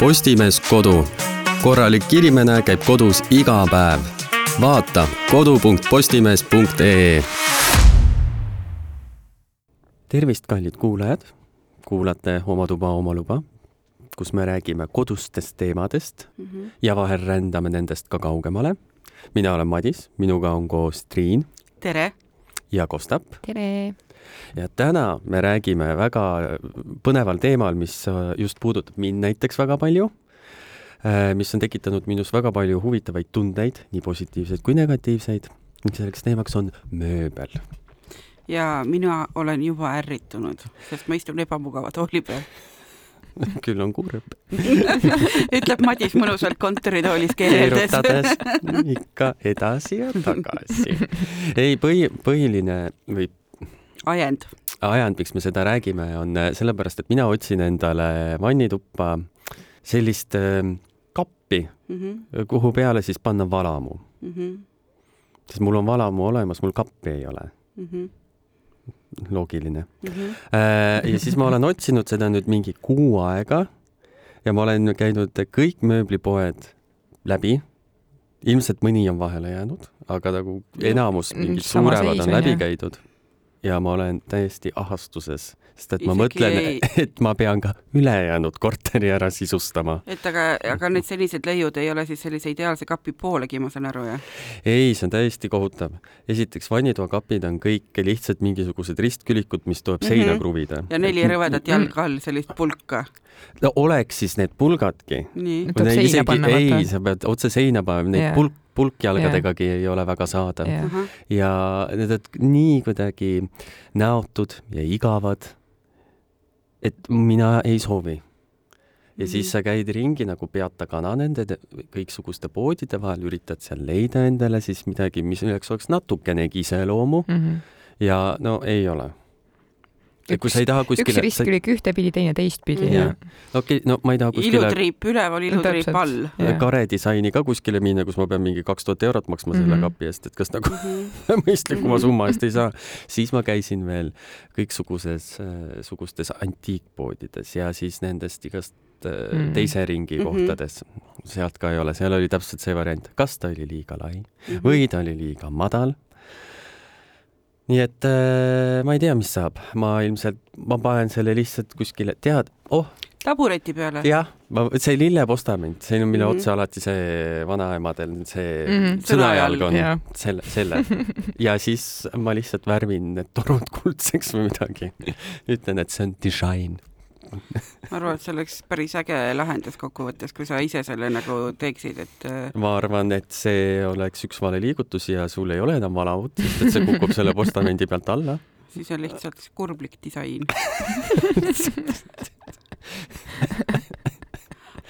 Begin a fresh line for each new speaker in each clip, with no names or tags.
Postimees Kodu. korralik inimene käib kodus iga päev. vaata kodu.postimees.ee. tervist, kallid kuulajad. kuulate Oma tuba, oma luba, kus me räägime kodustest teemadest mm -hmm. ja vahel rändame nendest ka kaugemale. mina olen Madis, minuga on koos Triin.
tere!
ja Kostap.
tere!
Ja täna me räägime väga põneval teemal, mis just puudutab mind näiteks väga palju, mis on tekitanud minus väga palju huvitavaid tundeid, nii positiivseid kui negatiivseid. selleks teemaks on mööbel.
ja mina olen juba ärritunud, sest ma istun ebamugava tooli peal
küll on kurb
ütleb Madis mõnusalt kontoritoolis keerutades
ikka edasi ja tagasi. ei, põhi, põhiline või
ajend.
ajend, miks me seda räägime, on äh, sellepärast, et mina otsin endale vannituppa sellist äh, kappi mm, -hmm. kuhu peale siis panna valamu mm. -hmm. sest mul on valamu olemas, mul kappi ei ole mm. -hmm loogiline mm. -hmm. ja siis ma olen otsinud seda nüüd mingi kuu aega ja ma olen käinud kõik mööblipoed läbi. ilmselt mõni on vahele jäänud, aga nagu enamus mingid suuremad on läbi käidud ja ma olen täiesti ahastuses, sest et ma Isegi mõtlen ei..., et ma pean ka ülejäänud korteri ära sisustama.
et aga, aga need senised leiud ei ole siis sellise ideaalse kapi poolegi, ma saan aru, jah?
ei, see on täiesti kohutav. esiteks, vannitoakapid on kõik lihtsalt mingisugused ristkülikud, mis tuleb mm -hmm. seina kruvida.
ja neli rõvedat jalga all, sellist pulka.
no oleks siis need pulgadki.
isegi,
ei, sa pead otse seina panema, neid yeah. pulk pulkjalgadegagi yeah. ei ole väga saadav yeah. ja need on nii kuidagi näotud ja igavad. et mina ei soovi. ja mm siis mhm. sa käid ringi nagu peata kana nende kõiksuguste poodide vahel, üritad seal leida endale siis midagi, mis oleks natukenegi iseloomu mm. -hmm. ja no ei ole
et kui sa ei taha kuskile. üks ristkülik sa... ühtepidi, teine teistpidi mm.
-hmm. okei okay,, no ma ei taha kuskile.
ilutriip üleval, ilutriip all.
kare disaini ka kuskile minna, kus ma pean mingi kaks tuhat eurot maksma mm -hmm. selle mhm. kapi eest, et kas nagu -hmm. mõistlikuma summa eest ei saa. siis ma käisin veel kõiksuguses äh,, sugustes antiikpoodides ja siis nendest igast äh, mm. teise ringi mm -hmm. kohtades. sealt ka ei ole, seal oli täpselt see variant, kas ta oli liiga lai mm -hmm. või ta oli liiga madal nii et äh, ma ei tea, mis saab, ma ilmselt, ma panen selle lihtsalt kuskile, tead, oh.
tabureti peale?
jah, ma, see lillepostament, see on, mille mm -hmm. otsa alati see vanaemadel see mm -hmm. sõnajalg on, selle, selle. ja siis ma lihtsalt värvin need torud kuldseks või midagi. ütlen, et see on disain
ma arvan, et see oleks päris äge lahendus kokkuvõttes, kui sa ise selle nagu teeksid, et äh,
ma arvan, et see oleks üks vale liigutus ja sul ei ole enam valamut, sest et see kukub selle postamendi pealt alla.
siis on lihtsalt kurblik disain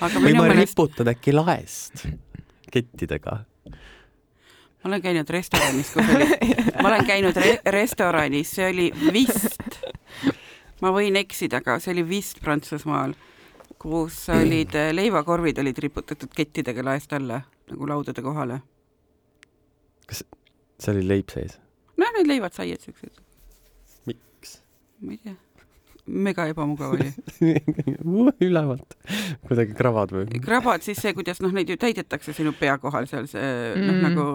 või ma meelest... riputan äkki laest kettidega
ma olen käinud restoranis, kus oli, ma olen käinud re restoranis, see oli vist ma võin eksida, aga see oli vist Prantsusmaal, kus olid eh, leivakorvid olid riputatud kettidega laest alla nagu laudade kohale.
kas seal oli leib sees?
noh, need leivad saied siuksed.
miks?
ma ei tea mega ebamugav oli
ülevalt, kuidagi krabad või?
krabad, siis see, kuidas noh, neid ju täidetakse sinu pea kohal seal see mm. noh, nagu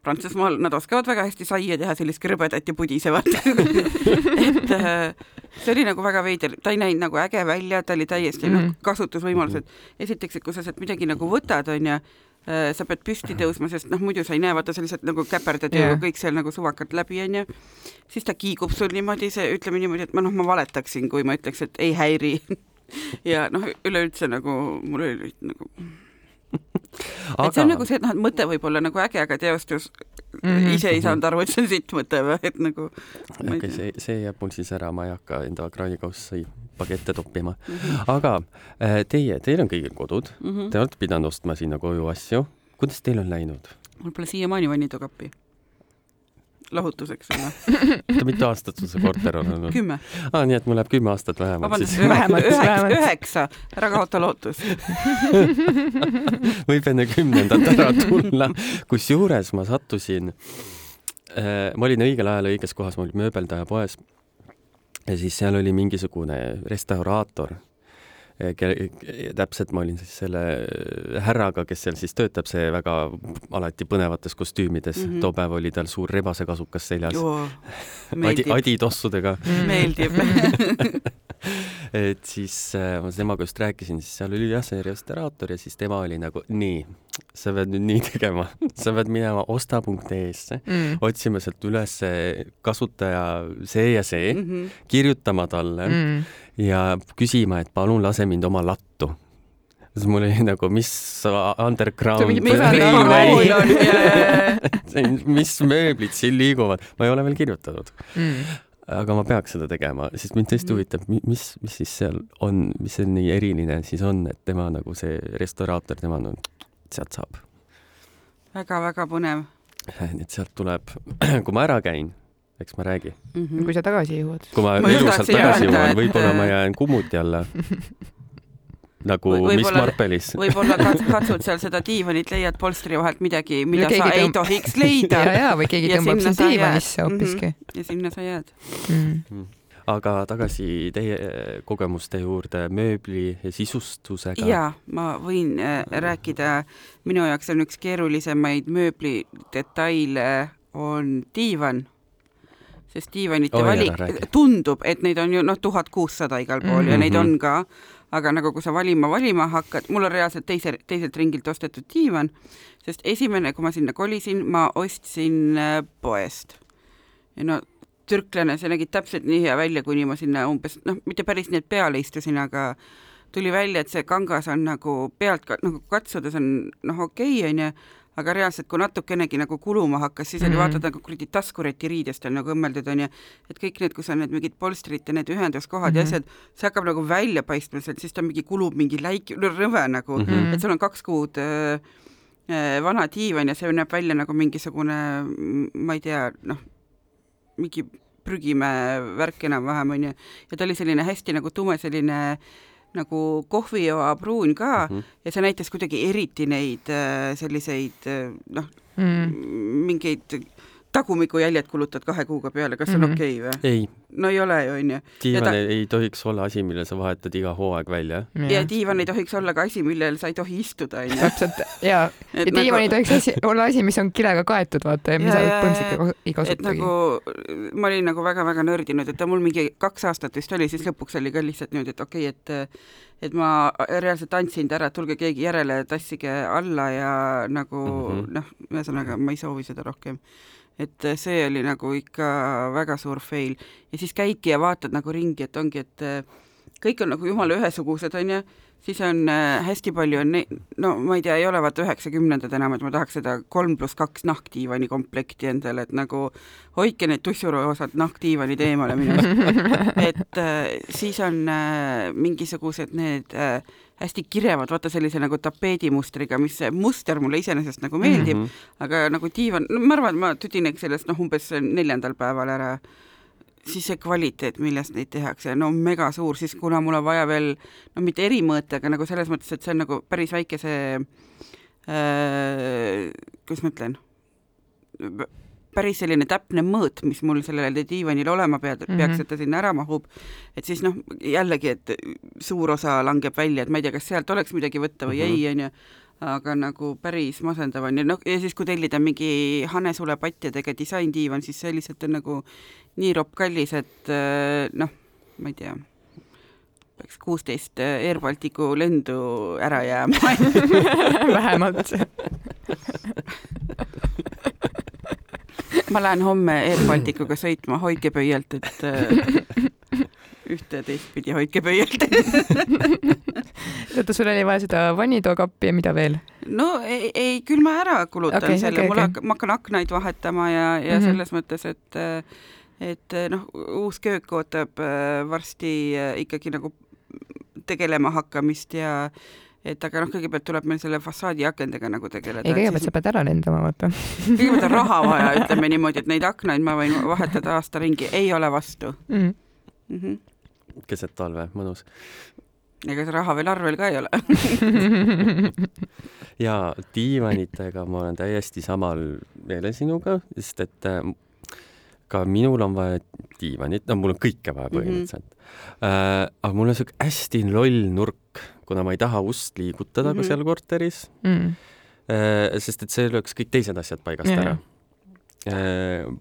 Prantsusmaal nad oskavad väga hästi saia teha, sellist krõbedat ja pudisevat et äh, see oli nagu väga veider, ta ei näinud nagu äge välja, ta oli täiesti mm -hmm. noh, kasutusvõimalused. esiteks, et kui sa sealt midagi nagu võtad, onju, äh, sa pead püsti tõusma, sest noh, muidu sa ei näe, vaata sa lihtsalt nagu käperdad yeah. ju kõik seal nagu suvakalt läbi, onju. siis ta kiigub sul niimoodi, see, ütleme niimoodi, et ma noh, ma valetaksin, kui ma ütleks, et ei häiri ja noh, üleüldse nagu mul oli nagu aga... et see on nagu see, et noh, et mõte võib olla nagu äge, aga teostus mm -hmm. ise ei saanud aru, et see on sitt mõte või, et nagu.
okei see, see jääb mul siis ära, ma ei hakka enda kraanikausse pagette toppima mm. -hmm. aga äh, teie, teil on kõigil kodud mm, -hmm. te olete pidanud ostma sinna koju asju. kuidas teil on läinud?
mul pole siiamaani vannitokappi lahutuseks sulle.
oota, mitu aastat sul see korter on olnud?
kümme.
aa, nii et mul läheb kümme aastat vähemalt
Vabandust, vähemalt, üheksa, üheksa, ära kaota lootust
võib enne kümnendat ära tulla. kusjuures ma sattusin äh,, ma olin õigel ajal õiges kohas, ma olin mööbeldaja poes. ja siis seal oli mingisugune restauraator täpselt ma olin siis selle härraga, kes seal siis töötab, see väga alati põnevates kostüümides mm, -hmm. too päev oli tal suur rebasekasukas seljas. Adi, aditossudega
mm. meeldib
et siis äh, ma temaga just rääkisin, siis seal oli jah, see restauraator ja siis tema oli nagu nii, sa pead nüüd nii tegema, sa pead minema osta.ee-sse mm., otsima sealt üles kasutaja see ja see mm, -hmm. kirjutama talle mm. Ja küsima, et palun lase mind oma lattu. siis mul oli nagu, mis underground mis mööblid siin liiguvad, ma ei ole veel kirjutanud. Mm. Aga ma peaks seda tegema, sest mind tõesti mm. huvitab, mis, mis siis seal on, mis see nii eriline siis on, et tema nagu see restauraator, tema no sealt saab.
Väga,. väga-väga põnev.
et sealt tuleb, kui ma ära käin, eks ma räägi
mm. -hmm. kui sa tagasi jõuad.
kui ma, ma elusalt tagasi jõuan, võib-olla ma jään kummuti alla nagu või, Miss Marpelis.
võib-olla katsud seal seda diivanit, leiad polstri vahelt midagi, mida sa tõmb... ei tohiks leida.
ja, ja või keegi tõmbab sind diivanisse hoopiski mm.
-hmm. ja sinna sa jääd mm.
-hmm. aga tagasi teie kogemuste juurde mööbli sisustusega.
ja ma võin äh, rääkida, minu jaoks on üks keerulisemaid mööbli detaile on diivan sest diivanite oh, valik, tundub, et neid on ju noh, tuhat kuussada igal pool mm -hmm. ja neid on ka, aga nagu kui sa valima, valima hakkad, mul on reaalselt teise, teiselt ringilt ostetud diivan, sest esimene, kui ma sinna kolisin, ma ostsin äh, poest. no türklane, see nägi täpselt nii hea välja, kuni ma sinna umbes, noh, mitte päris nii, et peale istusin, aga tuli välja, et see kangas on nagu pealt nagu katsudes on noh, okei okay,, onju aga reaalselt, kui natukenegi nagu kuluma hakkas, siis oli mm -hmm. vaatad nagu kuradi taskureti riidest on nagu õmmeldud, onju, et kõik need, kus on need mingid polstrid ja need ühenduskohad mm -hmm. ja mhm. asjad, see hakkab nagu välja paistma sealt, siis ta mingi kulub mingi läik-, rõve nagu mm, -hmm. et sul on kaks kuud äh, äh, vana diivan ja see näeb välja nagu mingisugune, ma ei tea, noh, mingi prügimäe värk enam-vähem, onju, ja ta oli selline hästi nagu tume selline äh, nagu kohvijoa pruun ka mm -hmm. ja see näitas kuidagi eriti neid äh, selliseid äh, noh mm., mingeid tagumikujäljed kulutad kahe kuuga peale, kas see on mm -hmm. okei okay või? no ei ole ju, onju.
diivan ta... ei tohiks olla asi, mille sa vahetad iga hooaeg välja.
ja diivan ei tohiks olla ka asi, millel sa ei tohi istuda, onju.
täpselt, ja, ja diivan nagu... ei tohiks asi, olla asi, mis on kilega kaetud, vaata, ja mida sa põhimõtteliselt ei kasutagi.
nagu ma olin nagu väga-väga nördinud, et ta mul mingi kaks aastat vist oli, siis lõpuks oli ka lihtsalt niimoodi, et okei okay,, et et ma reaalselt andsin ta ära, et tulge keegi järele, tassige alla ja nagu mm -hmm. noh, ühesõnaga ma ei soovi seda rohkem et äh, see oli nagu ikka väga suur fail. Ja siis käidki ja vaatad nagu ringi, et ongi, et äh, kõik on nagu jumala ühesugused, onju, siis on äh, hästi palju on no ma ei tea, ei ole vaata üheksakümnendad enam, et ma tahaks seda kolm pluss kaks nahkdiivani komplekti endale, et nagu hoidke need tussuroosad nahkdiivanid eemale minu arust. et siis on mingisugused need äh, hästi kirevad, vaata sellise nagu tapeedimustriga, mis see muster mulle iseenesest nagu meeldib mm, -hmm. aga nagu diivan, no ma arvan, et ma tüdineks sellest noh, umbes neljandal päeval ära, siis see kvaliteet, millest neid tehakse, no mega suur, siis kuna mul on vaja veel, no mitte erimõõte, aga nagu selles mõttes, et see on nagu päris väike see äh,, kuidas ma ütlen, päris selline täpne mõõt, mis mul sellele diivanil olema peab, mhm. peaks, et ta sinna ära mahub, et siis noh, jällegi, et suur osa langeb välja, et ma ei tea, kas sealt oleks midagi võtta või mm -hmm. ei, onju, aga nagu päris masendav on. Ja noh, ja siis, kui tellida mingi Hanesule patjadega disaindiivan, siis see lihtsalt on nagu nii ropp kallis, et noh, ma ei tea peaks kuusteist Air Balticu lendu ära jääma.
Vähemalt.
Ma lähen homme Air Balticuga sõitma, hoidke pöialt, et äh, ühte ja teistpidi hoidke pöialt
oota, sul oli vaja seda vannitoakappi ja mida veel?
no ei, ei, küll ma ära kulutan okay, selle okay,, mul okay. ma hakkan aknaid vahetama ja, ja mm -hmm. selles mõttes, et et noh, uus köök ootab äh, varsti äh, ikkagi nagu tegelema hakkamist ja et aga noh, kõigepealt tuleb meil selle fassaadi akendega nagu tegeleda.
ei, kõigepealt siis... sa pead ära lendama, vaata.
kõigepealt on raha vaja, ütleme niimoodi, et neid aknaid ma võin vahetada aasta ringi, ei ole vastu mm.
Mm -hmm. keset talve, mõnus.
Ega see raha veel arvel ka ei ole
ja diivanitega ma olen täiesti samal meelel sinuga, sest et äh, ka minul on vaja diivanit, no mul on kõike vaja mhm. põhimõtteliselt mm. -hmm. Äh, aga mul on siuke hästi loll nurk kuna ma ei taha ust liigutada mm -hmm. ka
Mhm.
seal korteris
mm..
Äh, sest et see lööks kõik teised asjad paigast
Jaa.
ära.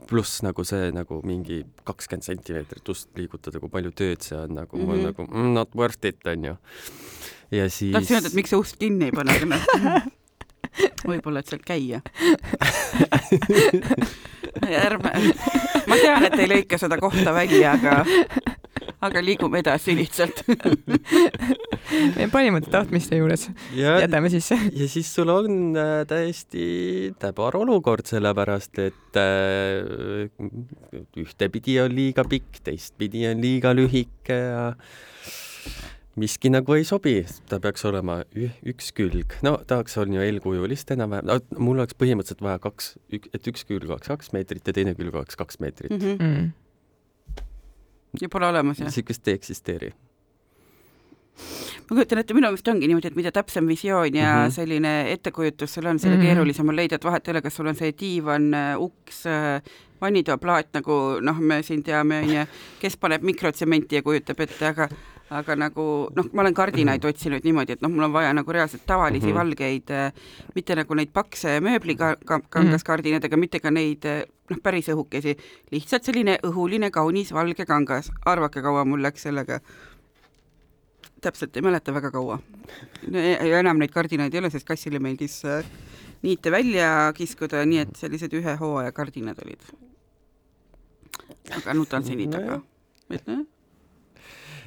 Pluss nagu see nagu mingi kakskümmend sentimeetrit ust liigutada, kui palju tööd see on nagu mm, -hmm. nagu mm, not worth it onju. ja siis.
tahtsin öelda, et miks sa ust kinni ei pane, aga noh, võib-olla, et sealt käia. ärme, ma tean, et ei lõika seda kohta välja, aga, aga liigume edasi lihtsalt.
meie parimate tahtmiste juures
ja,
jätame sisse.
ja siis sul on äh, täiesti täbar olukord, sellepärast et äh, ühtepidi on liiga pikk, teistpidi on liiga lühike ja miski nagu ei sobi, ta peaks olema üks külg, no tahaks on ju eelkujulist enam-vähem no,, mul oleks põhimõtteliselt vaja kaks, et üks külg oleks kaks meetrit ja teine külg oleks kaks meetrit mm.
Mm.
Ja pole olemas jah?
niisugust ei eksisteeri.
ma kujutan ette, minu meelest ongi niimoodi, et mida täpsem visioon ja mm. -hmm. selline ettekujutus sul on, selle mm. -hmm. keerulisem on leida, et vahet ei ole, kas sul on see diivan, uks, vannitoaplaat, nagu noh, me siin teame, onju, kes paneb mikrotsementi ja kujutab ette, aga aga nagu noh, ma olen kardinaid otsinud niimoodi, et noh, mul on vaja nagu reaalselt tavalisi mm
Mhm.
-hmm. valgeid, mitte nagu neid pakse mööblikangaskardinaid, aga mitte ka neid noh, päris õhukesi, lihtsalt selline õhuline kaunis valge kangas, arvake, kaua mul läks sellega täpselt ei mäleta väga kaua. ja enam neid kardinaid ei ole, sest kassile meeldis äh, niite välja kiskuda, nii et sellised ühe hooaja kardinad olid. aga nutan seni taga. et noh,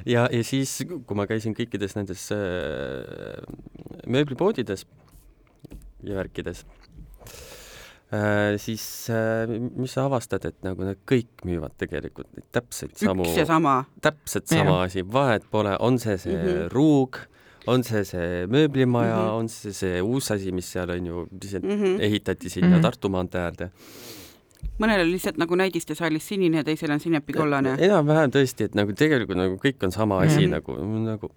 ja, ja siis, kui ma käisin kõikides nendes äh, mööblipoodides ja värkides äh,, siis äh, mis sa avastad, et nagu need kõik müüvad tegelikult neid täpselt samu, täpselt sama asi, vahet pole, on see see mm. -hmm. ruug, on see see mööblimaja mm. -hmm. on see see uus asi, mis seal on ju, mis mm
Mm
-hmm. ehitati sinna mm. -hmm. Tartu maantee äärde.
Mõnel oli lihtsalt nagu näidistesaalis sinine ja teisel on sinepikollane.
enam-vähem tõesti, et nagu tegelikult nagu kõik on sama asi mm. nagu, nagu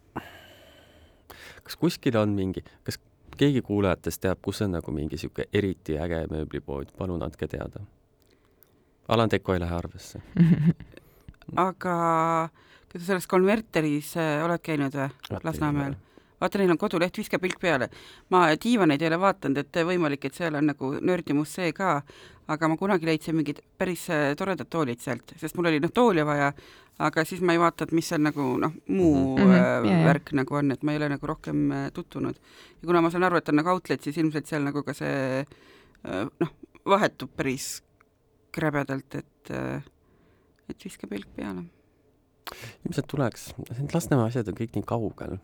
kas kuskil on mingi, kas keegi kuulajatest teab, kus on nagu mingi sihuke eriti äge mööblipood, palun andke teada. Alan Teko ei lähe arvesse.
aga kas sa selles konverteris äh, oled käinud või? Lasnamäel. vaata, neil on koduleht, viska pilk peale. ma diivaneid ei ole vaadanud, et võimalik, et seal on nagu nördimus see ka, aga ma kunagi leidsin mingid päris äh, toredad toolid sealt, sest mul oli noh, tooli vaja, aga siis ma ei vaata, et mis seal nagu noh, muu mm
Mhm,
-hmm.
jaa, jaa.
värk nagu on, et ma ei ole nagu rohkem äh, tutvunud. ja kuna ma saan aru, et on nagu outlet, siis ilmselt seal nagu ka see äh, noh, vahetub päris krõbedalt, et äh, et viska pilk peale
ilmselt tuleks, need Lasnamäe asjad on kõik nii kaugel.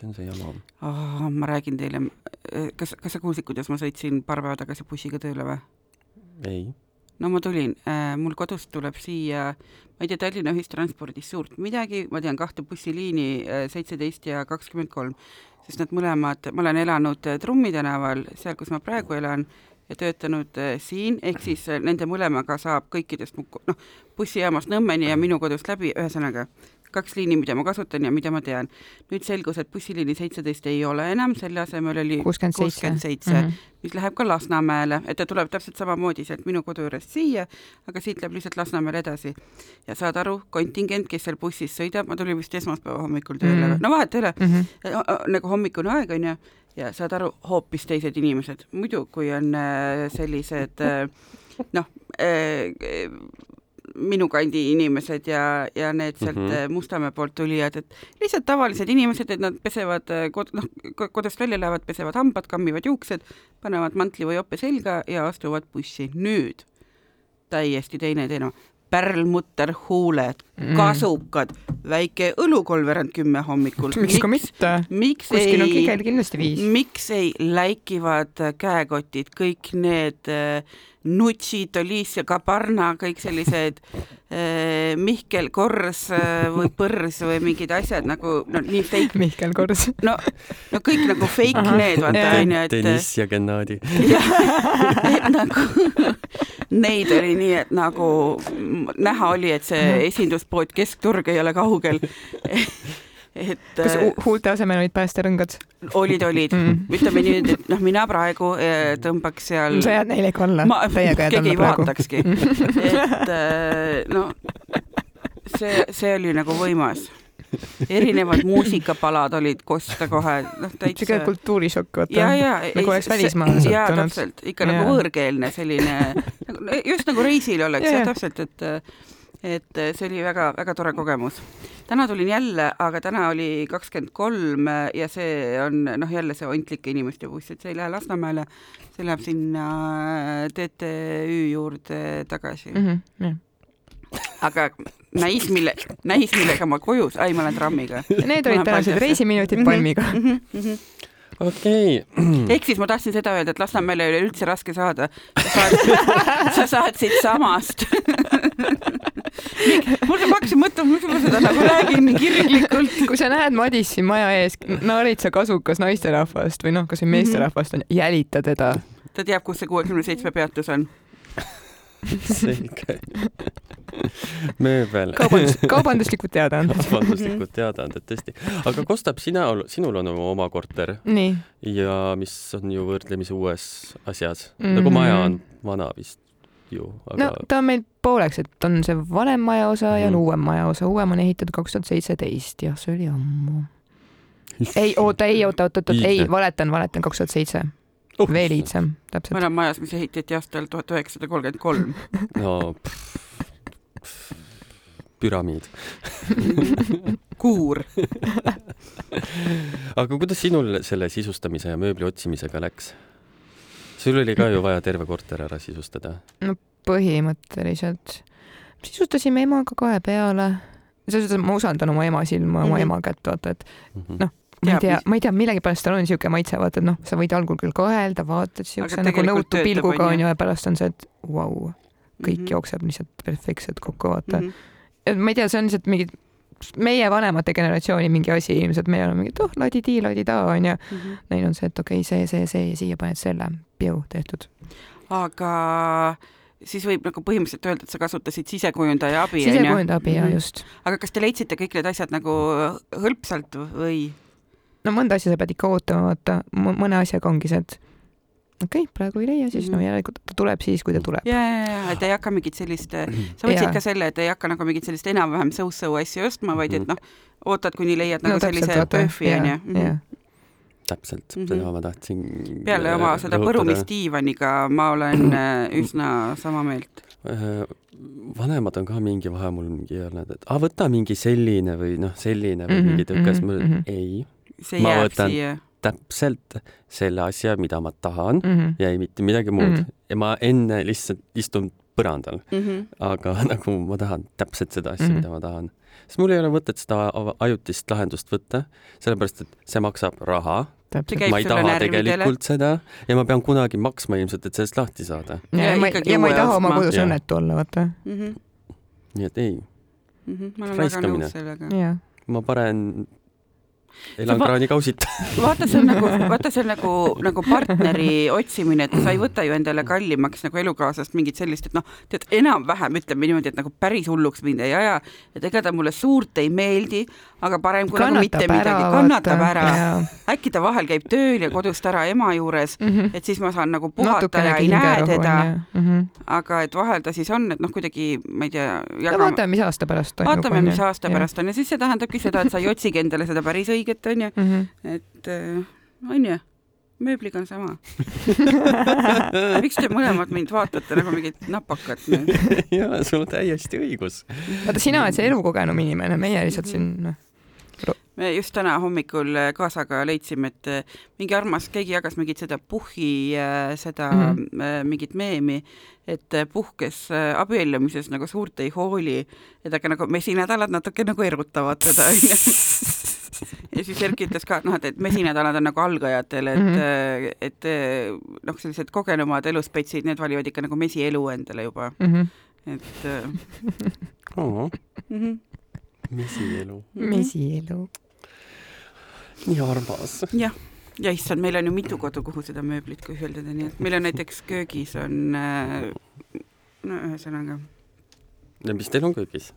See on see jama.
oh,. ma räägin teile, kas, kas sa kuulsid, kuidas ma sõitsin paar päeva tagasi bussiga tööle või?
ei.
no ma tulin äh,, mul kodust tuleb siia, ma ei tea Tallinna ühistranspordist suurt midagi, ma tean kahte bussiliini, seitseteist ja kakskümmend kolm, sest nad mõlemad, ma olen elanud Trummi tänaval, seal, kus ma praegu elan, ja töötanud siin, ehk siis nende mõlemaga saab kõikidest mu noh, bussijaamast Nõmmeni ja minu kodust läbi, ühesõnaga kaks liini, mida ma kasutan ja mida ma tean. nüüd selgus, et bussiliini seitseteist ei ole enam, selle asemel oli
kuuskümmend seitse. Mhm.
mis läheb ka Lasnamäele, et ta tuleb täpselt samamoodi sealt minu kodu juurest siia, aga siit läheb lihtsalt Lasnamäele edasi. ja saad aru, kontingent, kes seal bussis sõidab, ma tulin vist esmaspäeva hommikul tööle
Mm.
mm., no vahet ei ole,
Mhm.
nagu hommikune aeg on ju, ja saad aru, hoopis teised inimesed, muidu kui on äh, sellised äh, noh äh,, minu kandi inimesed ja, ja need sealt mm. -hmm. Mustamäe poolt tulijad, et lihtsalt tavalised inimesed, et nad pesevad äh, kod-, noh, kodust välja lähevad, pesevad hambad, kammivad juuksed, panevad mantli või jope selga ja astuvad bussi. nüüd täiesti teine teema, pärlmutter, huuled
Mm.,
kasukad, väike õlukolverand kümme hommikul.
miks ka mitte. kuskil on
ei
kigel kindlasti viis.
miks ei läikivad käekotid, kõik need äh, Nutsid, Olicia Gabarna, kõik sellised äh, Mihkel Kors äh, või Põrs või mingid asjad nagu no nii fake,
Mihkel Kors.
no, no kõik nagu fake
Ahah.
need, vaata onju, et
Deniss ja Gennadi.
et nagu neid oli nii, et nagu näha oli, et see esinduspood Keskturg ei ole kaugel. et
kas
äh,
hu- huulte asemel olid päästerõngad?
olid, olid
Mm.
ütleme nii, et noh, mina praegu eh, tõmbaks seal
sa jääd neile ikka alla.
keegi ei
praegu.
vaatakski, et eh, no see, see oli nagu võimas. erinevad muusikapalad olid kosta kohe, noh täitsa.
siuke kultuurishokk, vaata.
ja, ja.
nagu oleks välismaalased
jaa, täpselt, ikka ja. nagu võõrkeelne selline, nagu, just nagu reisil oleks, jah, täpselt, et et see oli väga-väga tore kogemus. täna tulin jälle, aga täna oli kakskümmend kolm ja see on noh, jälle see ontlike inimeste buss, et see ei lähe Lasnamäele, see läheb sinna TTÜ juurde tagasi mm. -hmm, yeah aga näis, mille, näis, millega ma koju, ai, ma lähen trammiga.
Need olid tänased reisiminutid palmiga mm. -hmm, mm -hmm
okei okay.
ehk siis ma tahtsin seda öelda, et Lasnamäele ei ole üldse raske saada. sa saad, sa saad siit samast mul ma hakkasin mõtlema, miks ma seda nagu räägin nii kirglikult.
kui sa näed Madis siin maja ees, naarid sa kasukas naisterahvast või noh, kas või meesterahvast on, jälita teda.
ta teab, kus see kuuekümne seitsme peatus on
selge mööbel.
kaubandus, kaubanduslikud teadaanded.
kaubanduslikud teadaanded, tõesti. aga kostab, sina, sinul on oma korter. ja mis on ju võrdlemisi uues asjas mm, -hmm. nagu maja on vana vist ju
aga.... no ta on meil pooleks, et on see vanem maja osa ja on mm. uuem maja osa, uuem on ehitatud kaks tuhat seitseteist, jah, see oli ammu. ei, oota, ei, oota, oota, oota, ei, valetan, valetan, kaks tuhat seitse uh. veel iidsem, täpselt.
vanem majas, mis ehitati aastal tuhat üheksasada kolmkümmend kolm.
no püramiid
kuur
aga kuidas sinul selle sisustamise ja mööbli otsimisega läks? Sul oli ka ju vaja terve korter ära sisustada.
no põhimõtteliselt. sisustasime emaga kahe peale. selles suhtes ma usaldan oma ema silma, oma mm -hmm. ema kätt, vaata, et mm -hmm. noh, ma ei tea, ma ei tea, millegipärast tal on niisugune maitse, vaata, et noh, sa võid algul küll kahelda, vaatad siukse nagu nõutu pilguga onju ja pärast on see, et vau wow,, kõik mm -hmm. jookseb lihtsalt perfektselt kokku, vaata mm. -hmm. et ma ei tea, see on lihtsalt mingi meie vanemate generatsiooni mingi asi ilmselt, meil on mingi, et oh, ladi-dii, ladi-daa onju mm. -hmm. Neil on see, et okei okay,, see, see, see ja siia paned selle, piu, tehtud.
aga siis võib nagu põhimõtteliselt öelda, et sa kasutasid sisekujundaja abi,
sisekujundaja abi, jaa, mhm. just.
aga kas te leidsite kõik need asjad nagu hõlpsalt või?
no mõnda asja sa pead ikka ootama, vaata, mõne asjaga ongi see, et okei okay,, praegu ei leia, siis mm -hmm. no järelikult ta tuleb siis, kui ta tuleb.
ja, ja, ja, et ei hakka mingit sellist, sa võtsid ka selle, et ei hakka nagu mingit sellist enam-vähem so-so asju ostma, vaid et mhm. noh, ootad, kuni leiad nagu no, sellise PÖFFi onju mhm.
täpselt mm, -hmm. seda ma tahtsin.
peale oma seda põrumisdiivaniga ma olen äh, üsna sama meelt.
Äh, vanemad on ka mingi vahe mul mingi öelnud, et aa, võta mingi selline või noh, selline või mm -hmm, mingi tõkas mm, -hmm. ei. ma võtan siia täpselt selle asja, mida ma tahan mm -hmm. ja ei mitte midagi muud mm. -hmm. ja ma enne lihtsalt istun põrandal mm. -hmm. aga nagu ma tahan täpselt seda asja mm, -hmm. mida ma tahan. sest mul ei ole mõtet seda ajutist lahendust võtta, sellepärast et see maksab raha. ma ei taha tegelikult seda ja ma pean kunagi maksma ilmselt, et sellest lahti saada.
ja, ja, ma, ja ma ei taha oma kodus õnnetu olla, vaata mm.
-hmm. nii et ei
mm. -hmm. ma olen väga nõus sellega.
ma panen elan va kraanikausita
vaata, see on nagu, vaata, see on nagu, nagu partneri otsimine, et sa ei võta ju endale kallimaks nagu elukaaslast mingit sellist, et noh, tead, enam-vähem ütleme niimoodi, et nagu päris hulluks mind ei aja, et ega ta mulle suurt ei meeldi, aga parem kui kannatab nagu mitte ära, midagi, kannatab ära. äkki ta vahel käib tööl ja kodust ära ema juures mm, -hmm. et siis ma saan nagu puhata Natukene ja ei näe teda. Mm -hmm. aga et vahel ta siis on, et noh, kuidagi ma ei tea
jagama.... vaatame, mis aasta pärast
toimub. vaatame, mis aasta ja. pärast on ja siis see tähendabki seda, et sa ei otsigi endale seda päris õiget, onju mm. -hmm. et äh, onju mööbliga on sama miks te mõlemad mind vaatate nagu mingit napakat?
jaa, sul on täiesti õigus.
vaata, sina oled see elukogenum inimene, meie lihtsalt siin noh
me just täna hommikul äh, kaasaga leidsime, et äh, mingi armas, keegi jagas mingit seda Puhhi äh, seda mm -hmm. mingit meemi, et Puhh, kes abiellumises nagu suurt ei hooli, et aga nagu mesinädalad natuke nagu erutavad teda onju ja siis Erki ütles ka, et noh, et, et mesinädalad on nagu algajatele, et mm, -hmm. et noh, sellised kogenumad eluspetsid, need valivad ikka nagu mesielu endale juba mm. -hmm. et
oh. mm. -hmm mesielu.
mesielu.
Nii armas.
jah, ja issand, meil on ju mitu kodu, kuhu seda mööblit kühveldada, nii et meil on näiteks köögis on äh, no ühesõnaga.
ja mis teil on köögis?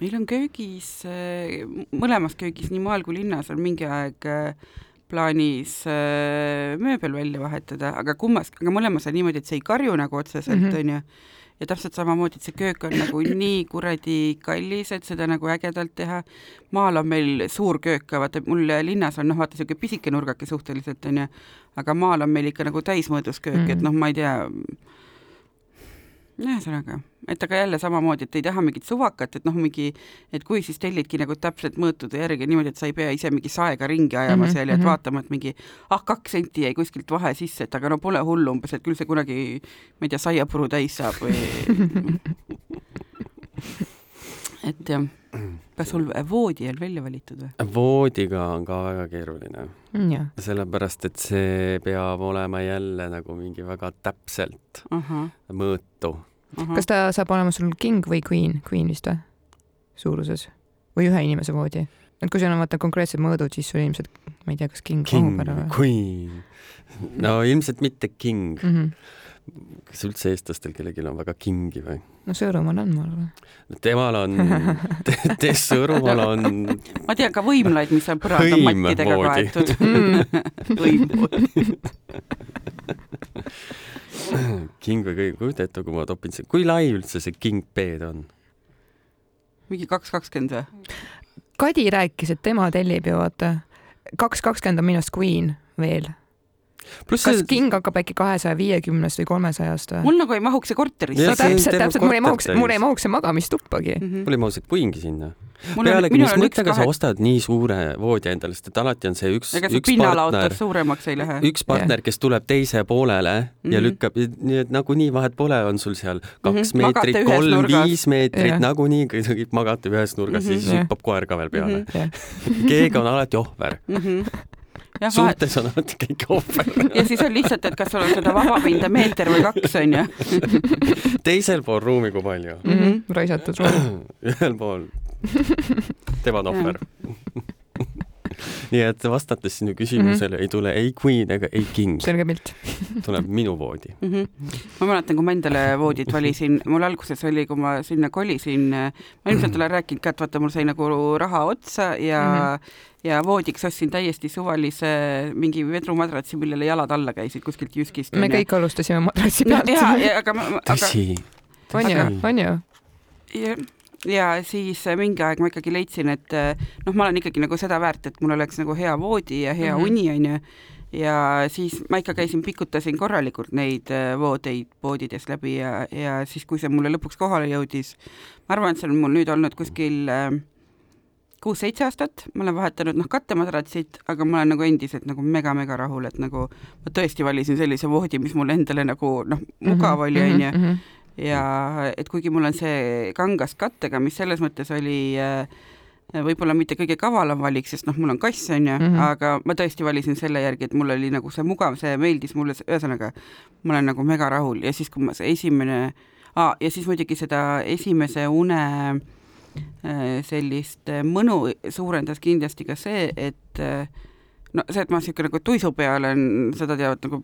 meil on köögis, äh, mõlemas köögis, nii maal kui linnas on mingi aeg äh, plaanis mööbel välja vahetada, aga kummas, aga mõlemas on niimoodi, et see ei karju nagu otseselt, mhm. onju ja täpselt samamoodi, et see köök on nagu nii kuradi kallis, et seda nagu ägedalt teha. maal on meil suur köök vaata mul linnas on noh, vaata niisugune pisike nurgake suhteliselt onju, aga maal on meil ikka nagu täismõõdus köök mm, -hmm. et noh, ma ei tea ühesõnaga, et aga jälle samamoodi, et ei taha mingit suvakat, et noh, mingi, et kui siis tellidki nagu täpselt mõõtude järgi niimoodi, et sa ei pea ise mingi saega ringi ajama mm -hmm, seal ja et mhm. vaatama, et mingi ah, kaks senti jäi kuskilt vahe sisse, et aga no pole hullu umbes, et küll see kunagi, ma ei tea, saiapuru täis saab või et jah, kas sul voodi on välja valitud või?
voodiga on ka väga keeruline
mm,.
sellepärast, et see peab olema jälle nagu mingi väga täpselt uh -huh. mõõtu
uh. -huh. kas ta saab olema sul king või queen, queen vist või? suuruses või ühe inimese voodi? et kui sul on vaata konkreetsed mõõdud, siis sul ilmselt, ma ei tea, kas king,
king mahub ära või? queen. no ilmselt mitte king mm. -hmm kas üldse eestlastel kellelgi on väga kingi või?
no Sõõrumaal on, ma arvan.
temal on te, te Sõõrumaal on
ma tean ka võimlaid, mis on põranda mattidega kaetud hõimvoodi
king või kõige, kujuta ette, kui ma topin see, kui lai üldse see king bed on?
mingi kaks kakskümmend või?
Kadi rääkis, et tema tellib ju vaata, kaks kakskümmend on minu arust Queen veel Plus kas see... king hakkab äkki kahesaja viiekümnest või kolmesajast või?
mul nagu ei mahuks see korterisse.
no täpselt, täpselt, mul ei mahuks, mul ei mahuks see magamistuppagi mm.
-hmm. mul ei mahuks see queen'gi sinna. pealegi, mis mõttega kahe... sa ostad nii suure voodi endale, sest et alati on see üks, üks partner,
suuremaks ei lähe.
üks partner, kes tuleb teise poolele mm -hmm. ja mhm. lükkab, nii et nagunii vahet pole, on sul seal kaks mm -hmm. meetrit, kolm, viis meetrit, nagunii magate ühes nurgas mm, -hmm. siis hüppab koer ka veel peale. -hmm. keegi on alati ohver suhtes on alati kõik ohver.
ja siis on lihtsalt, et kas sul on seda vabapinda meeter või kaks, onju.
teisel pool ruumi kui palju
mm? -hmm. raisatud ruum.
ühel pool tema on ohver nii et vastates sinu küsimusele mm -hmm. ei tule ei queen ega ei king.
selge pilt
tuleb minu voodi mm. -hmm.
ma mäletan, kui ma endale voodit valisin, mul alguses oli, kui ma sinna kolisin, ma ilmselt olen rääkinud ka, et vaata, mul sai nagu raha otsa ja mm -hmm ja voodiks ostsin täiesti suvalise mingi vedrumadratsi, millele jalad alla käisid kuskilt Jyskist.
me kõik alustasime madratsi pealt no,.
ja, ja aga ma,
tõsi.
on ju, on ju?
Ja, siis äh, mingi aeg ma ikkagi leidsin, et äh, noh, ma olen ikkagi nagu seda väärt, et mul oleks nagu hea voodi ja hea mm -hmm. uni onju ja siis ma ikka käisin, pikutasin korralikult neid äh, voodeid poodides läbi ja, ja siis, kui see mulle lõpuks kohale jõudis, ma arvan, et see on mul nüüd olnud kuskil kuus-seitse aastat, ma olen vahetanud noh, kattemadratsid, aga ma olen nagu endiselt nagu mega-mega rahul, et nagu ma tõesti valisin sellise voodi, mis mulle endale nagu noh, mugav oli, mhm, onju. Ja et kuigi mul on see kangas kattega, mis selles mõttes oli äh, võib-olla mitte kõige kavalam valik, sest noh, mul on kass, onju mm, -hmm. aga ma tõesti valisin selle järgi, et mul oli nagu see mugav, see meeldis mulle, ühesõnaga ma olen nagu mega rahul ja siis, kui ma see esimene ah,, ja siis muidugi seda esimese une Äh, sellist äh, mõnu suurendas kindlasti ka see, et äh, no see, et ma niisugune nagu tuisu peal olen, seda teavad nagu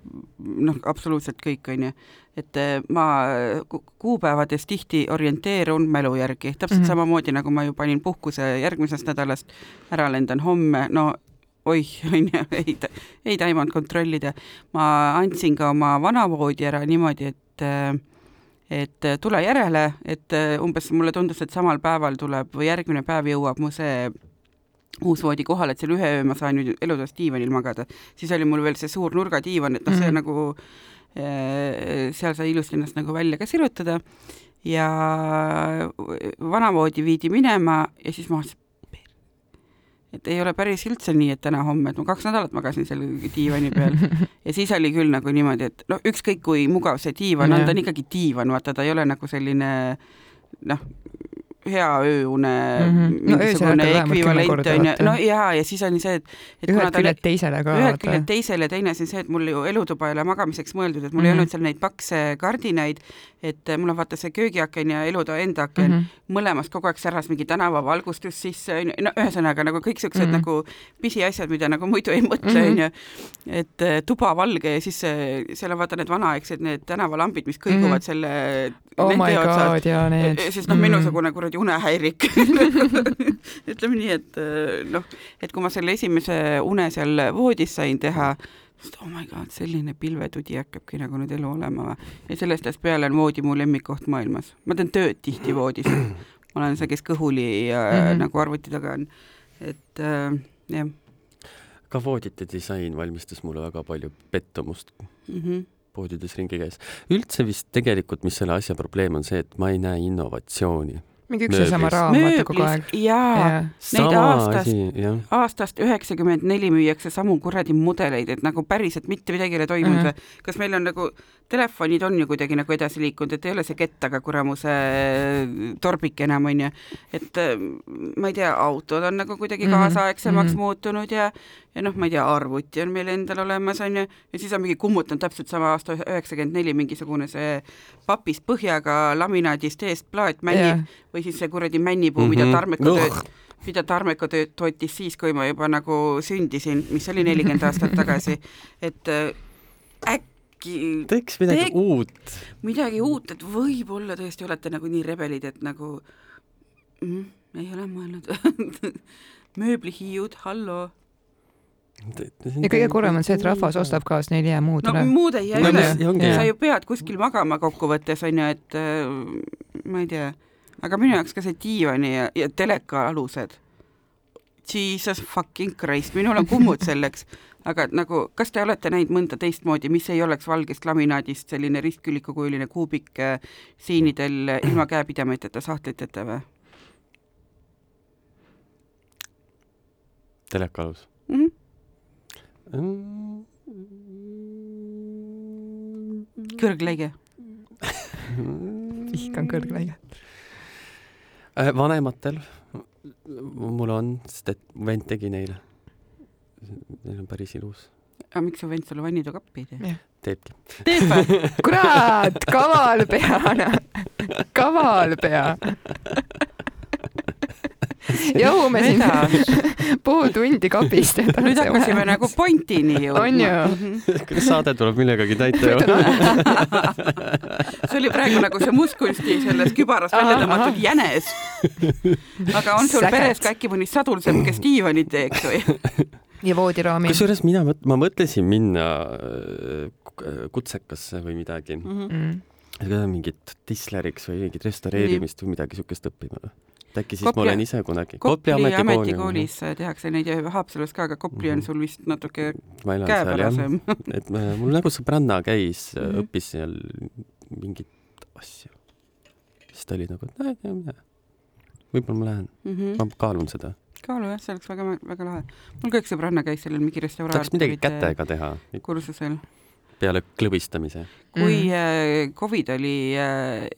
noh, absoluutselt kõik, on ju. et ma kuupäevades tihti orienteerun mälu järgi, täpselt mm -hmm. samamoodi, nagu ma ju panin puhkuse järgmisest nädalast, ära lendan homme, no oih, on ju, ei, ei taimanud kontrollida. ma andsin ka oma vanavoodi ära niimoodi, et äh, et tule järele, et äh, umbes mulle tundus, et samal päeval tuleb või järgmine päev jõuab mu see uus voodi kohale, et seal ühe öö ma saan nüüd elutoas diivanil magada, siis oli mul veel see suur nurgadiivan, et noh, see mm -hmm. nagu äh, seal sai ilusti ennast nagu välja ka sirutada. Ja vanavoodi viidi minema ja siis ma mõtlesin, et ei ole päris üldse nii, et täna-homme, et ma kaks nädalat magasin seal diivani peal. Ja siis oli küll nagu niimoodi, et no ükskõik kui mugav see diivan on, ta on ikkagi diivan, vaata, ta ei ole nagu selline noh, hea ööune mm -hmm. mingisugune no, ekvivalent on ju, no jaa, ja siis oli see, et,
et ühelt küljelt teisele ka.
ühelt küljelt teisele, teine asi on see, et mul ju elutuba ei ole magamiseks mõeldud, et mul mm -hmm. ei olnud seal neid pakse kardinaid, et mul on vaata see köögiaken ja elutoa enda aken mm, -hmm. mõlemast kogu aeg säras mingi tänavavalgustus sisse, onju, no ühesõnaga nagu kõik siuksed mm -hmm. nagu pisiasjad, mida nagu muidu ei mõtle, mhm. onju. et eh, tuba valge ja siis seal on vaata need vanaaegsed need tänavalambid, mis kõiguvad mm -hmm. selle
oh my god, jaa, need.
siis noh, minusugune kuradi kuradi unehäirik ütleme nii, et äh, noh, et kui ma selle esimese une seal voodis sain teha, sest oh my god, selline pilvetudi hakkabki nagu nüüd elu olema või. ja sellest ajast peale on voodi mu lemmikkoht maailmas. ma teen tööd tihti voodis. ma olen see, kes kõhuli ja mm -hmm. nagu arvuti taga on. et äh, jah.
ka voodite disain valmistas mulle väga palju pettumust
mm. -hmm
poodides ringi käis. üldse vist tegelikult, mis selle asja probleem on see, et ma ei näe innovatsiooni
mingi üks ja sama raam, vaata kogu aeg.
jaa, neid aastast, aastast üheksakümmend neli müüakse samu kuradi mudeleid, et nagu päriselt mitte midagi ei ole toimunud mm -hmm. või kas meil on nagu, telefonid on ju kuidagi nagu edasi liikunud, et ei ole see kettaga kuramuse torbik enam, on ju, et äh, ma ei tea, autod on nagu kuidagi mhm. kaasaegsemaks mm -hmm. muutunud ja ja noh, ma ei tea, arvuti on meil endal olemas, on ju, ja siis on mingi kummutanud täpselt sama aasta üheksakümmend neli mingisugune see papist põhjaga laminaadist eest plaat männib yeah. või siis see kuradi männipuu mm, -hmm. mida Tarmeko tööd, mida Tarmeko tööd tootis siis, kui ma juba nagu sündisin, mis oli nelikümmend aastat tagasi, et äh, äkki
teeks midagi teek, uut.
midagi uut, et võib-olla tõesti olete nagu nii rebelid, et nagu mm, ei ole mõelnud mööblihiiud, halloo
ja kõige kurvem on see, et rahvas ostab ka, sest neil ei jää muud
üle. no muud ei jää üle, sa ju pead kuskil magama kokkuvõttes on ju, et äh, ma ei tea, aga minu jaoks ka see diivani ja, ja teleka alused. Jesus fucking Christ, minul on kummud selleks, aga nagu, kas te olete näinud mõnda teistmoodi, mis ei oleks valgest laminaadist selline ristkülikukujuline kuubik äh, siinidel ilma käepidamateta sahtliteta või?
telekalus
mm? -hmm kõrgläige
vihkan kõrgläiget.
Äh, vanematel mul on, sest et vend tegi neile. Neil on päris ilus.
aga miks su vend sulle vannitokappi ei tee?
teebki.
teeb või?
kurat, kaval pea, kaval pea jahume siin pool tundi kapist.
nüüd hakkasime nagu pointini
jõudma. on ju?
kuidas saade tuleb millegagi täita ju
see oli praegu nagu see Mustkunsti sellest kübarast välja tõmmatud jänes. aga on sul Säget. peres ka äkki mõni sadulsepp, kes diivanit teeks või?
ja voodiraami.
kusjuures mina, ma mõtlesin minna äh, kutsekasse või midagi mm. -hmm. mingit disleriks või mingit restaureerimist Nii. või midagi siukest õppima et äkki siis Kopli, ma olen ise kunagi.
Kopli, ametikoolis tehakse neid ja Haapsalus ka, aga Kopli on mhm. sul vist natuke käepärasem.
et mul nagu sõbranna käis mm, -hmm. õppis seal mingit asja. siis ta oli nagu, et näed, mine. võib-olla ma lähen mm, -hmm. ma kaalun seda
kaalu jah, see oleks väga, väga lahe. mul ka üks sõbranna käis sellel mingi restauraator.
tahaks midagi kätega teha.
kursusel.
peale klõbistamise.
kui mm. Covid oli äh,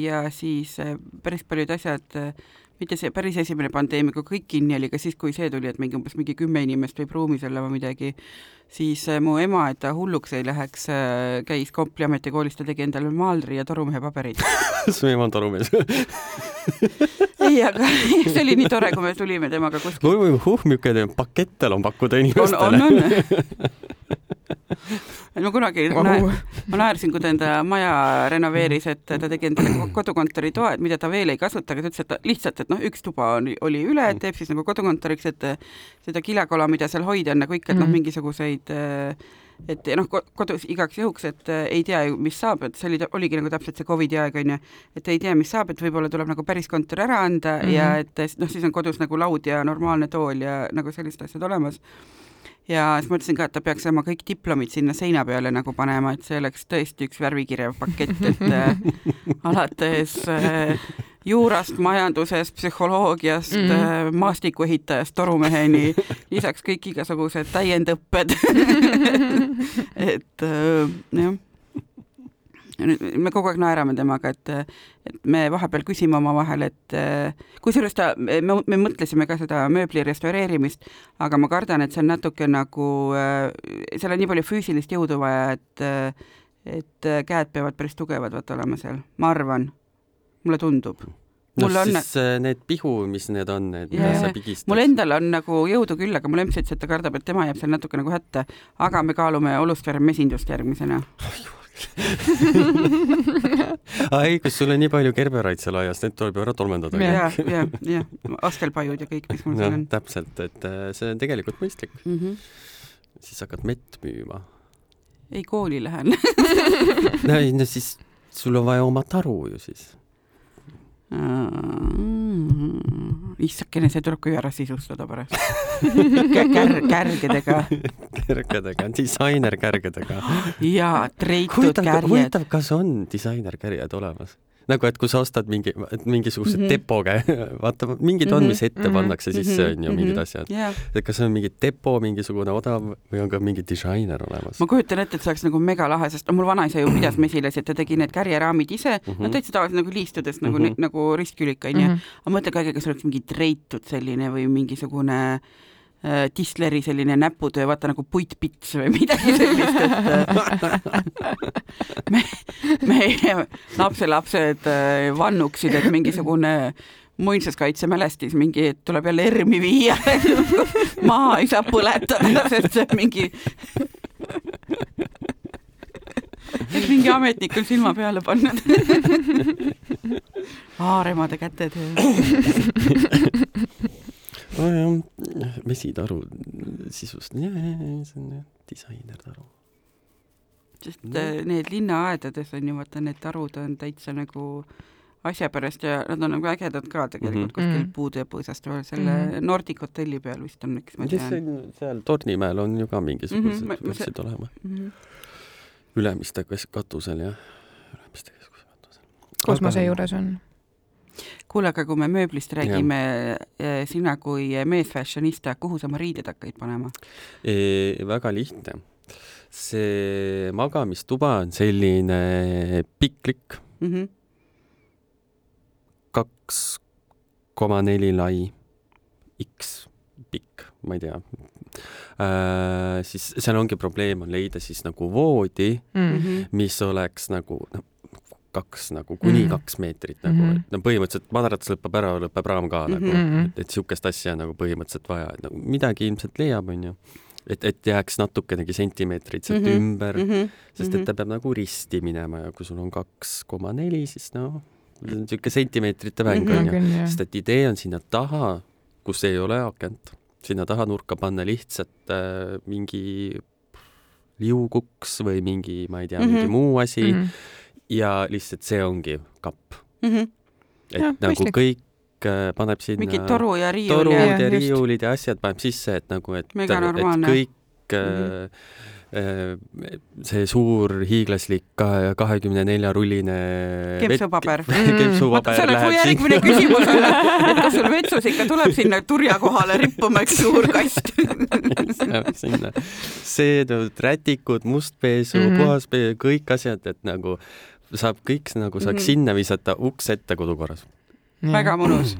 ja siis äh, päris paljud asjad, äh, mitte see päris esimene pandeemia, kui kõik kinni oli, aga siis, kui see tuli, et mingi umbes mingi kümme inimest võib ruumis olla või midagi, siis äh, mu ema, et ta hulluks ei läheks, käis Kopli ametikoolis, ta tegi endale maalri ja torumehe paberid
su ema on torumees
ei, aga see oli nii tore, kui me tulime temaga kuskile.
huh, milline pakett tal on pakkuda inimestele.
on, on, on ma kunagi wow. näe, ma naersin, kui ta enda maja renoveeris, et ta tegi endale kodukontori toa, et mida ta veel ei kasuta, aga ta ütles, et lihtsalt, et noh, üks tuba on, oli üle, et teeb siis nagu kodukontoriks, et seda kilekola, mida seal hoida on nagu ikka, et noh, mhm. mingisuguseid et noh, kodus igaks juhuks, et ei tea ju, mis saab, et see oli, oligi nagu täpselt see Covidi aeg onju, et ei tea, mis saab, et võib-olla tuleb nagu päris kontor ära anda mm -hmm. ja et noh, siis on kodus nagu laud ja normaalne tool ja nagu sellised asjad olemas ja siis mõtlesin ka, et ta peaks oma kõik diplomid sinna seina peale nagu panema, et see oleks tõesti üks värvikirjav pakett, et äh, alates äh, juurast, majandusest, psühholoogiast mm, -hmm. äh, maastikuehitajast torumeheni, lisaks kõik igasugused täiendõpped et äh, jah me kogu aeg naerame temaga, et, et me vahepeal küsime omavahel, et kusjuures ta, me, me mõtlesime ka seda mööbli restaureerimist, aga ma kardan, et see on natuke nagu, seal on nii palju füüsilist jõudu vaja, et et käed peavad päris tugevad vaata olema seal, ma arvan, mulle tundub.
No mul siis on... need pihu, mis need on, need, mida sa pigistad.
mul endal on nagu jõudu küll, aga mul emps ütles, et ta kardab, et tema jääb seal natuke nagu hätta, aga me kaalume Olustvere mesindust järgmisena
ai, kus sul on nii palju kerberaid seal aias, need tuleb ju ära tolmeldada.
ja, ja, ja askelpaiud ja kõik, mis mul seal on.
täpselt, et äh, see on tegelikult mõistlik
mm. -hmm
siis hakkad mett müüma.
ei, kooli lähen
no ei, no siis sul on vaja oma taru ju siis.
Issakene, see tuleb ka ju ära sisustada pärast Kär, kärgedega.
kärgedega, disainerkärgedega.
jaa, treitud kärjed.
huvitav, kas on disainerkärjed olemas? Nagu, et kui sa ostad mingi, mingisuguse mm -hmm. depoga, vaata, mingid on, mis ette mhm. pannakse sisse, mhm. on ju, mingid mhm. asjad
yeah..
et kas see on mingi depo, mingisugune odav või on ka mingi disainer olemas?
ma kujutan ette, et see oleks nagu megalahe, sest mul vanaisa ju pidas mesilasi, et ta tegi need kärjeraamid ise mm, -hmm. no täitsa tavaliselt nagu liistudes nagu mm, -hmm. nagu ristkülik onju mm. -hmm. aga mõtle ka, kas oleks mingi treitud selline või mingisugune äh, Disleri selline näputöö, vaata nagu puitpits või midagi sellist, et äh, me, meie lapselapsed äh, vannuksid, et mingisugune muinsuskaitsemälestis mingi, tuleb jälle ERM-i viia maha ei saa põletada, sest see mingi et mingi ametnik on silma peale pannud Aaremade kätetöö
nojah, mesitaru sisust, see on jah disainertaru.
sest no. Äh, need linnaaedades on ju vaata, need tarud on täitsa nagu asja pärast ja nad on nagu ägedad ka tegelikult mm -hmm. kuskil mhm. puude ja põõsaste vahel, selle mm -hmm. Nordic hotelli peal vist on üks, ma
tean. seal Tornimäel on ju ka mingisugused mm -hmm. võiksid olema mm. -hmm. Ülemiste katusel jah, Ülemiste keskuse katusel.
kosmose Aga... juures on
kuule, aga kui me mööblist räägime, eh, sina kui meesfashionista, kuhu sa oma riided hakkaid panema
e,? väga lihtne. see magamistuba on selline piklik mm, -hmm. kaks koma neli lai, X pikk, ma ei tea äh,. siis seal ongi probleem on leida siis nagu voodi mm, -hmm. mis oleks nagu noh, kaks nagu kuni mm -hmm. kaks meetrit nagu mm, -hmm. et no põhimõtteliselt madrats lõpeb ära, lõpeb raam ka mm -hmm. nagu, mhm. et, et niisugust asja nagu põhimõtteliselt vaja, et nagu midagi ilmselt leiab, onju. et, et jääks natukenegi sentimeetreid sealt mm -hmm. ümber mm, -hmm. sest et ta peab nagu risti minema ja kui sul on kaks koma neli, siis noh, on niisugune sentimeetrite mäng onju mm -hmm., sest et idee on sinna taha, kus ei ole akent, sinna taha nurka panna lihtsalt äh, mingi liuguks või mingi, ma ei tea mm, -hmm. mingi muu asi mm. -hmm ja lihtsalt see ongi kapp mm. -hmm. et ja, nagu mõistlik. kõik äh, paneb sinna
mingid toru ja riiul
torud ja, ja riiulid ja asjad paneb sisse, et nagu, et, et kõik mm -hmm. see suur hiiglaslik kahekümne nelja rulline
kempsupaber.
kempsupaber
see oleks mu järgmine küsimus, et kas sul vetsus ikka tuleb sinna turja kohale rippuma üks suur kast
sinna seedud, rätikud, mustpesu mm, -hmm. puhaspesu, kõik asjad, et nagu saab kõik nagu saaks mm -hmm. sinna visata uks ette kodukorras.
väga mõnus.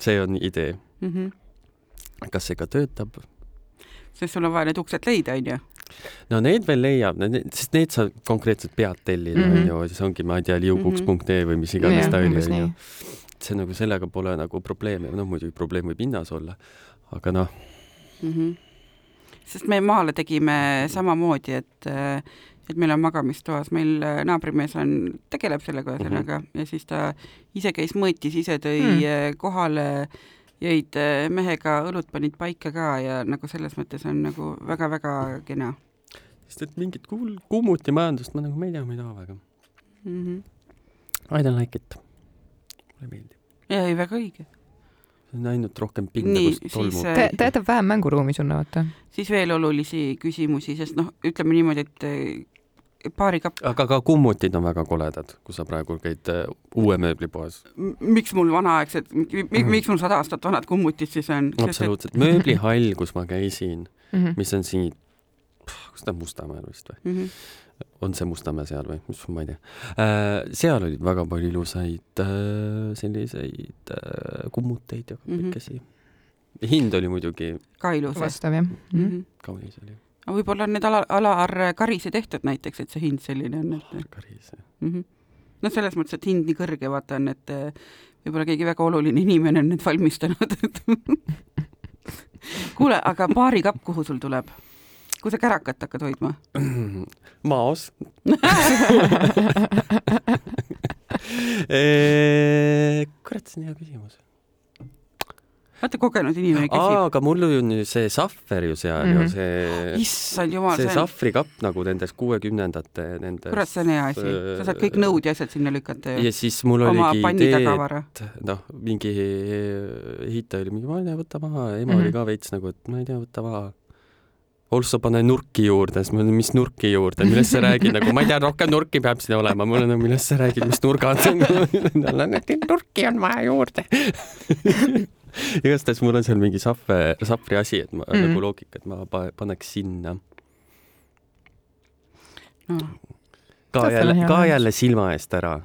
see on idee mm. -hmm. kas see ka töötab?
sest sul on vaja need uksed leida, onju
no need veel leiab, sest need sa konkreetselt pead tellima, mhm. onju, siis ongi, ma ei tea, liukuks.ee või mis iganes ta oli, onju. see nagu sellega pole nagu probleemi, noh muidugi probleem võib hinnas olla, aga noh mm. -hmm.
Sest me maale tegime samamoodi, et et meil on magamistoas, meil äh, naabrimees on, tegeleb sellega ühesõnaga mm -hmm. ja siis ta ise käis mõõtis, ise tõi mm. kohale, jõid äh, mehega õlut, panid paika ka ja nagu selles mõttes on nagu väga-väga kena.
sest et mingit kuul-, kummutimajandust ma nagu, ma ei tea, ma ei taha väga mm. -hmm. I don't like it. mulle ei meeldi.
jaa, ei väga õige
see on ainult rohkem pinda, kus tolmu.
ta, ta jätab vähem mänguruumi sulle, vaata.
siis veel olulisi küsimusi, sest noh, ütleme niimoodi, et paarikapp.
aga ka kummutid on väga koledad, kui sa praegu käid äh, uue mööblipoes.
miks mul vanaaegsed, mhm. miks mul sada aastat vanad kummutid siis on?
absoluutselt, mööblihall, kus ma käisin mm, -hmm. mis on siin, kus ta on, Mustamäel vist või mm? -hmm. On see Mustamäe seal või, mis ma ei tea äh,. seal oli väga palju ilusaid äh, selliseid äh, kummuteid ja kõikesi mm. -hmm. hind oli muidugi
ka ilus.
vastav jah mm -hmm..
kaunis oli
aga võib-olla on need ala, Alar Karise tehtud näiteks, et see hind selline on, et
Karise
mm -hmm. noh, selles mõttes, et hind nii kõrge, vaata on, et võib-olla keegi väga oluline inimene on need valmistanud kuule, aga baarikapp, kuhu sul tuleb? Kui sa kärakat hakkad hoidma?
maos eh, kurat, see on hea küsimus
vaata, kogenud inimene
küsib. aga mul on ju see sahver ju seal mm -hmm. ju mhm. see.
issand jumal.
see, see sahvrikapp nagu nendes kuuekümnendate nendes.
kurat, see on hea asi, sa saad kõik nõud ja asjad sinna lükata
ju. ja siis mul oligi idee, et noh, mingi ehitaja oli mingi, ma ei tea, võta maha, ema mm -hmm. oli ka veits nagu, et ma ei tea, võta maha Olso, pane nurki juurde, siis ma olen, mis nurki juurde, millest sa räägid, nagu ma ei tea, rohkem nurki peab siin olema, mul on nagu, millest sa räägid, mis nurgad nurki on vaja juurde. Igastahes mul on seal mingi sahve, sahvri asi, et ma mm. nagu loogika, et ma paneks sinna.
No..
ka jälle, ka jälle silma eest ära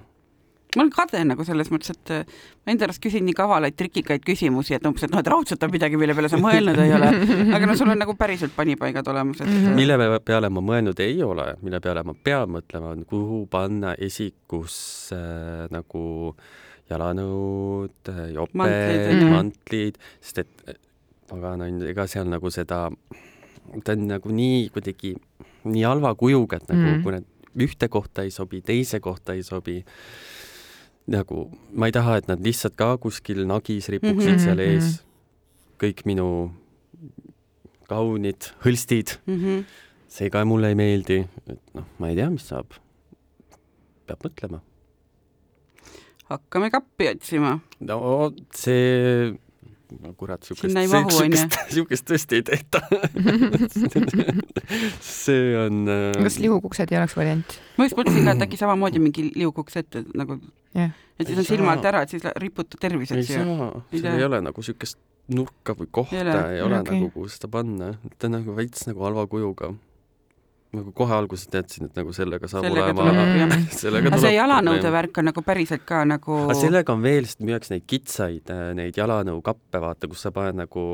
ma olen kade nagu selles mõttes, et äh, ma enda arust küsin nii kavalaid trikikaid küsimusi, et umbes, et noh, et raudselt on midagi, mille peale sa mõelnud ei ole. aga no sul on nagu päriselt panipaigad olemas, et.
Mhm. mille peale ma mõelnud ei ole, mille peale ma pean mõtlema, on kuhu panna esikusse äh, nagu jalanõud, joped, mantlid, mantlid, sest et äh, pagan on, ega seal nagu seda, ta on nagu nii kuidagi nii halva kujuga, et nagu mm. kui need ühte kohta ei sobi, teise kohta ei sobi nagu ma ei taha, et nad lihtsalt ka kuskil nagis ripuksid mm -hmm, seal ees mm. -hmm. kõik minu kaunid hõlstid mm. -hmm. see ka mulle ei meeldi, et noh, ma ei tea, mis saab. peab mõtlema.
hakkame kappi otsima.
no see no kurat, siukest, siukest, siukest tõesti ei tehta see on
äh.... kas liukuksed ei oleks variant?
ma just mõtlesin ka, et äkki samamoodi mingi liukuks ette nagu yeah., et siis on silma alt ära, et siis riputad terviseks.
ei saa, seal ei ole nagu siukest nurka või kohta, ei ole okay. nagu, kuhu seda panna, ta on nagu veits nagu halva kujuga nagu kohe alguses teadsin, et nagu sellega saab sellega olema.
aga see jalanõude värk on nagu päriselt ka nagu.
aga sellega on veel, sest müüakse neid kitsaid, äh, neid jalanõukappe, vaata, kus sa paned nagu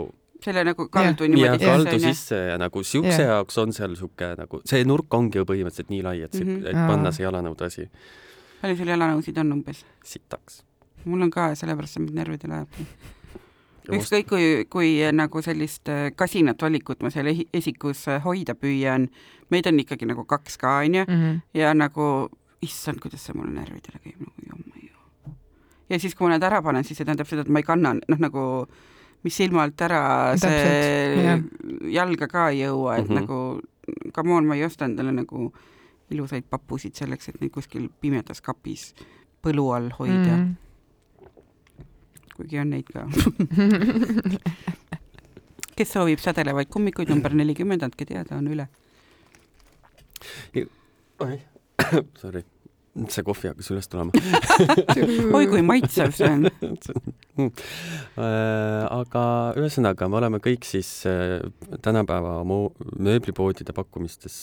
selle nagu kaldu yeah. niimoodi.
ja kaldu sisse ja nagu siukse yeah. jaoks on seal siuke nagu, see nurk ongi ju põhimõtteliselt nii lai, et mm, -hmm. et panna see jalanõude asi.
palju sul jalanõusid on umbes?
sitaks.
mul on ka ja sellepärast see mind närvidele ajab ükskõik kui, kui nagu sellist äh, kasinat valikut ma seal esikus äh, hoida püüan, meid on ikkagi nagu kaks ka, onju, mhm. ja nagu issand, kuidas see mulle närvidele käib, nagu jumma ju. ja siis, kui ma need ära panen, siis see tähendab seda, et ma ei kanna, noh nagu mis silma alt ära, see ja. jalga ka ei jõua, et mm -hmm. nagu come on, ma ei osta endale nagu ilusaid papusid selleks, et neid kuskil pimedas kapis põlu all hoida mm. -hmm kuigi on neid ka. Kes soovib sädelevaid kummikuid, number nelikümmend, andke teada, on üle.
oi, sorry, see kohvi hakkas üles tulema.
Oi kui maitsev see on.
Äh, aga ühesõnaga, me oleme kõik siis äh, tänapäeva mööblipoodide pakkumistes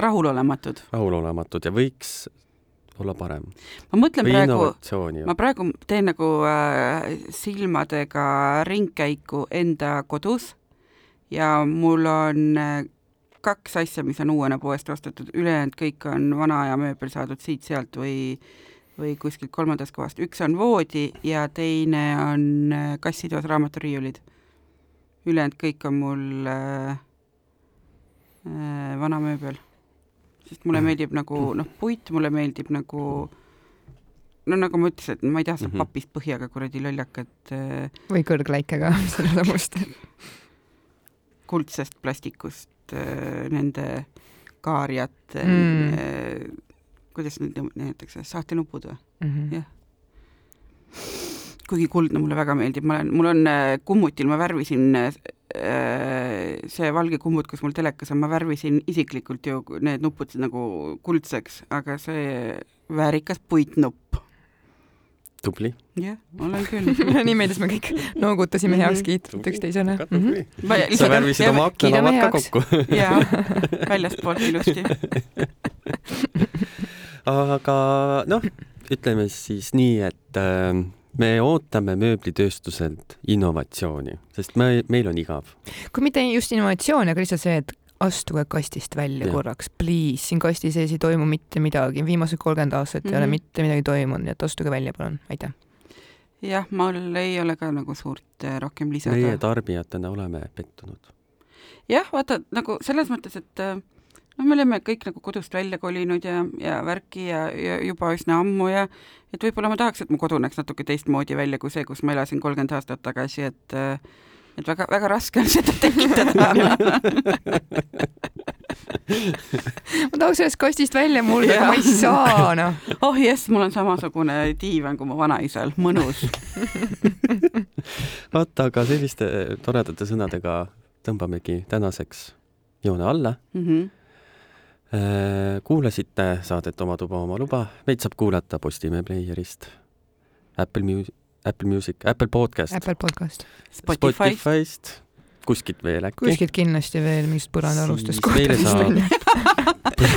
rahulolematud.
rahulolematud ja võiks olla parem.
ma mõtlen Või praegu, ma praegu teen nagu äh, silmadega ringkäiku enda kodus ja mul on äh, kaks asja, mis on uuena poest ostetud, ülejäänud kõik on vana aja mööbel saadud siit-sealt või või kuskilt kolmandast kohast, üks on voodi ja teine on äh, kassitoas raamaturiiulid. ülejäänud kõik on mul äh, äh, vana mööbel sest mulle meeldib nagu noh, puit mulle meeldib nagu no nagu ma ütlesin, et ma ei taha seda mm -hmm. papist põhjaga kuradi lollakat äh,
või kõrgläikega selle must
kuldsest plastikust äh, nende kaarjad mm., äh, kuidas neid nimetatakse, saahtenupud või mm -hmm.? jah. kuigi kuldne mulle väga meeldib, ma olen, mul on kummutil, ma värvisin Äh, see valge kummut, kus mul telekas on, ma värvisin isiklikult ju need nupud nagu kuldseks, aga see väärikas puitnupp.
tubli.
jah, olen küll
nii meeldis, me kõik noogutasime heakskiitvat üksteisele.
sa värvisid oma aknalavad ka kokku.
jaa, väljastpoolt ilusti.
aga noh, ütleme siis nii, et äh, me ootame mööblitööstuselt innovatsiooni, sest me, meil on igav.
kui mitte just innovatsiooni, aga lihtsalt see, et astuge kastist välja ja. korraks, please, siin kasti sees ei toimu mitte midagi, viimased kolmkümmend aastat mm -hmm. ei ole mhm. mitte midagi toimunud, nii et astuge välja, palun, aitäh.
jah, mul ei ole ka nagu suurt äh, rohkem lisada.
meie tarbijatena oleme pettunud.
jah, vaata nagu selles mõttes, et äh, no me oleme kõik nagu kodust välja kolinud ja, ja värki ja, ja juba üsna ammu ja et võib-olla ma tahaks, et mu kodu näeks natuke teistmoodi välja kui see, kus ma elasin kolmkümmend aastat tagasi, et et väga, väga raske on seda tekitada
ma tahaks sellest kastist välja murda, aga ma ei saa, noh.
oh jess, mul on samasugune diivan kui mu vanaisal, mõnus
vot, aga selliste toredate sõnadega tõmbamegi tänaseks joone alla mm. -hmm kuulasite saadet Oma tuba, oma luba, meid saab kuulata Postimehe Playerist, Apple Music, Apple Music, Apple Podcast.
Apple Podcast.
Spotify'st, kuskilt veel äkki?
kuskilt kindlasti veel mingist põrandaalustest kohtadest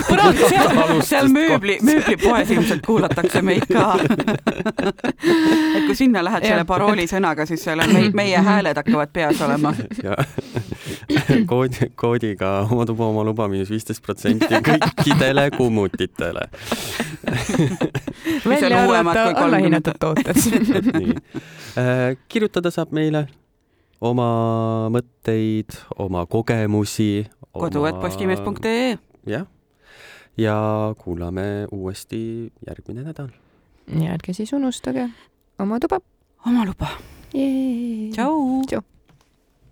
põrand, seal, seal mööbli, mööblipoes ilmselt kuulatakse meid ka. Et kui sinna lähed selle paroolisõnaga, siis seal on meie, meie hääled hakkavad peas olema.
koodi, koodiga oma tuba, oma luba miinus viisteist protsenti kõikidele kummutitele
välja arvata allahinnatud tooted
äh, kirjutada saab meile oma mõtteid, oma kogemusi.
kodu.postimees.ee.
jah, ja kuulame uuesti järgmine nädal.
ja ärge siis unustage oma tuba.
oma luba. tšau.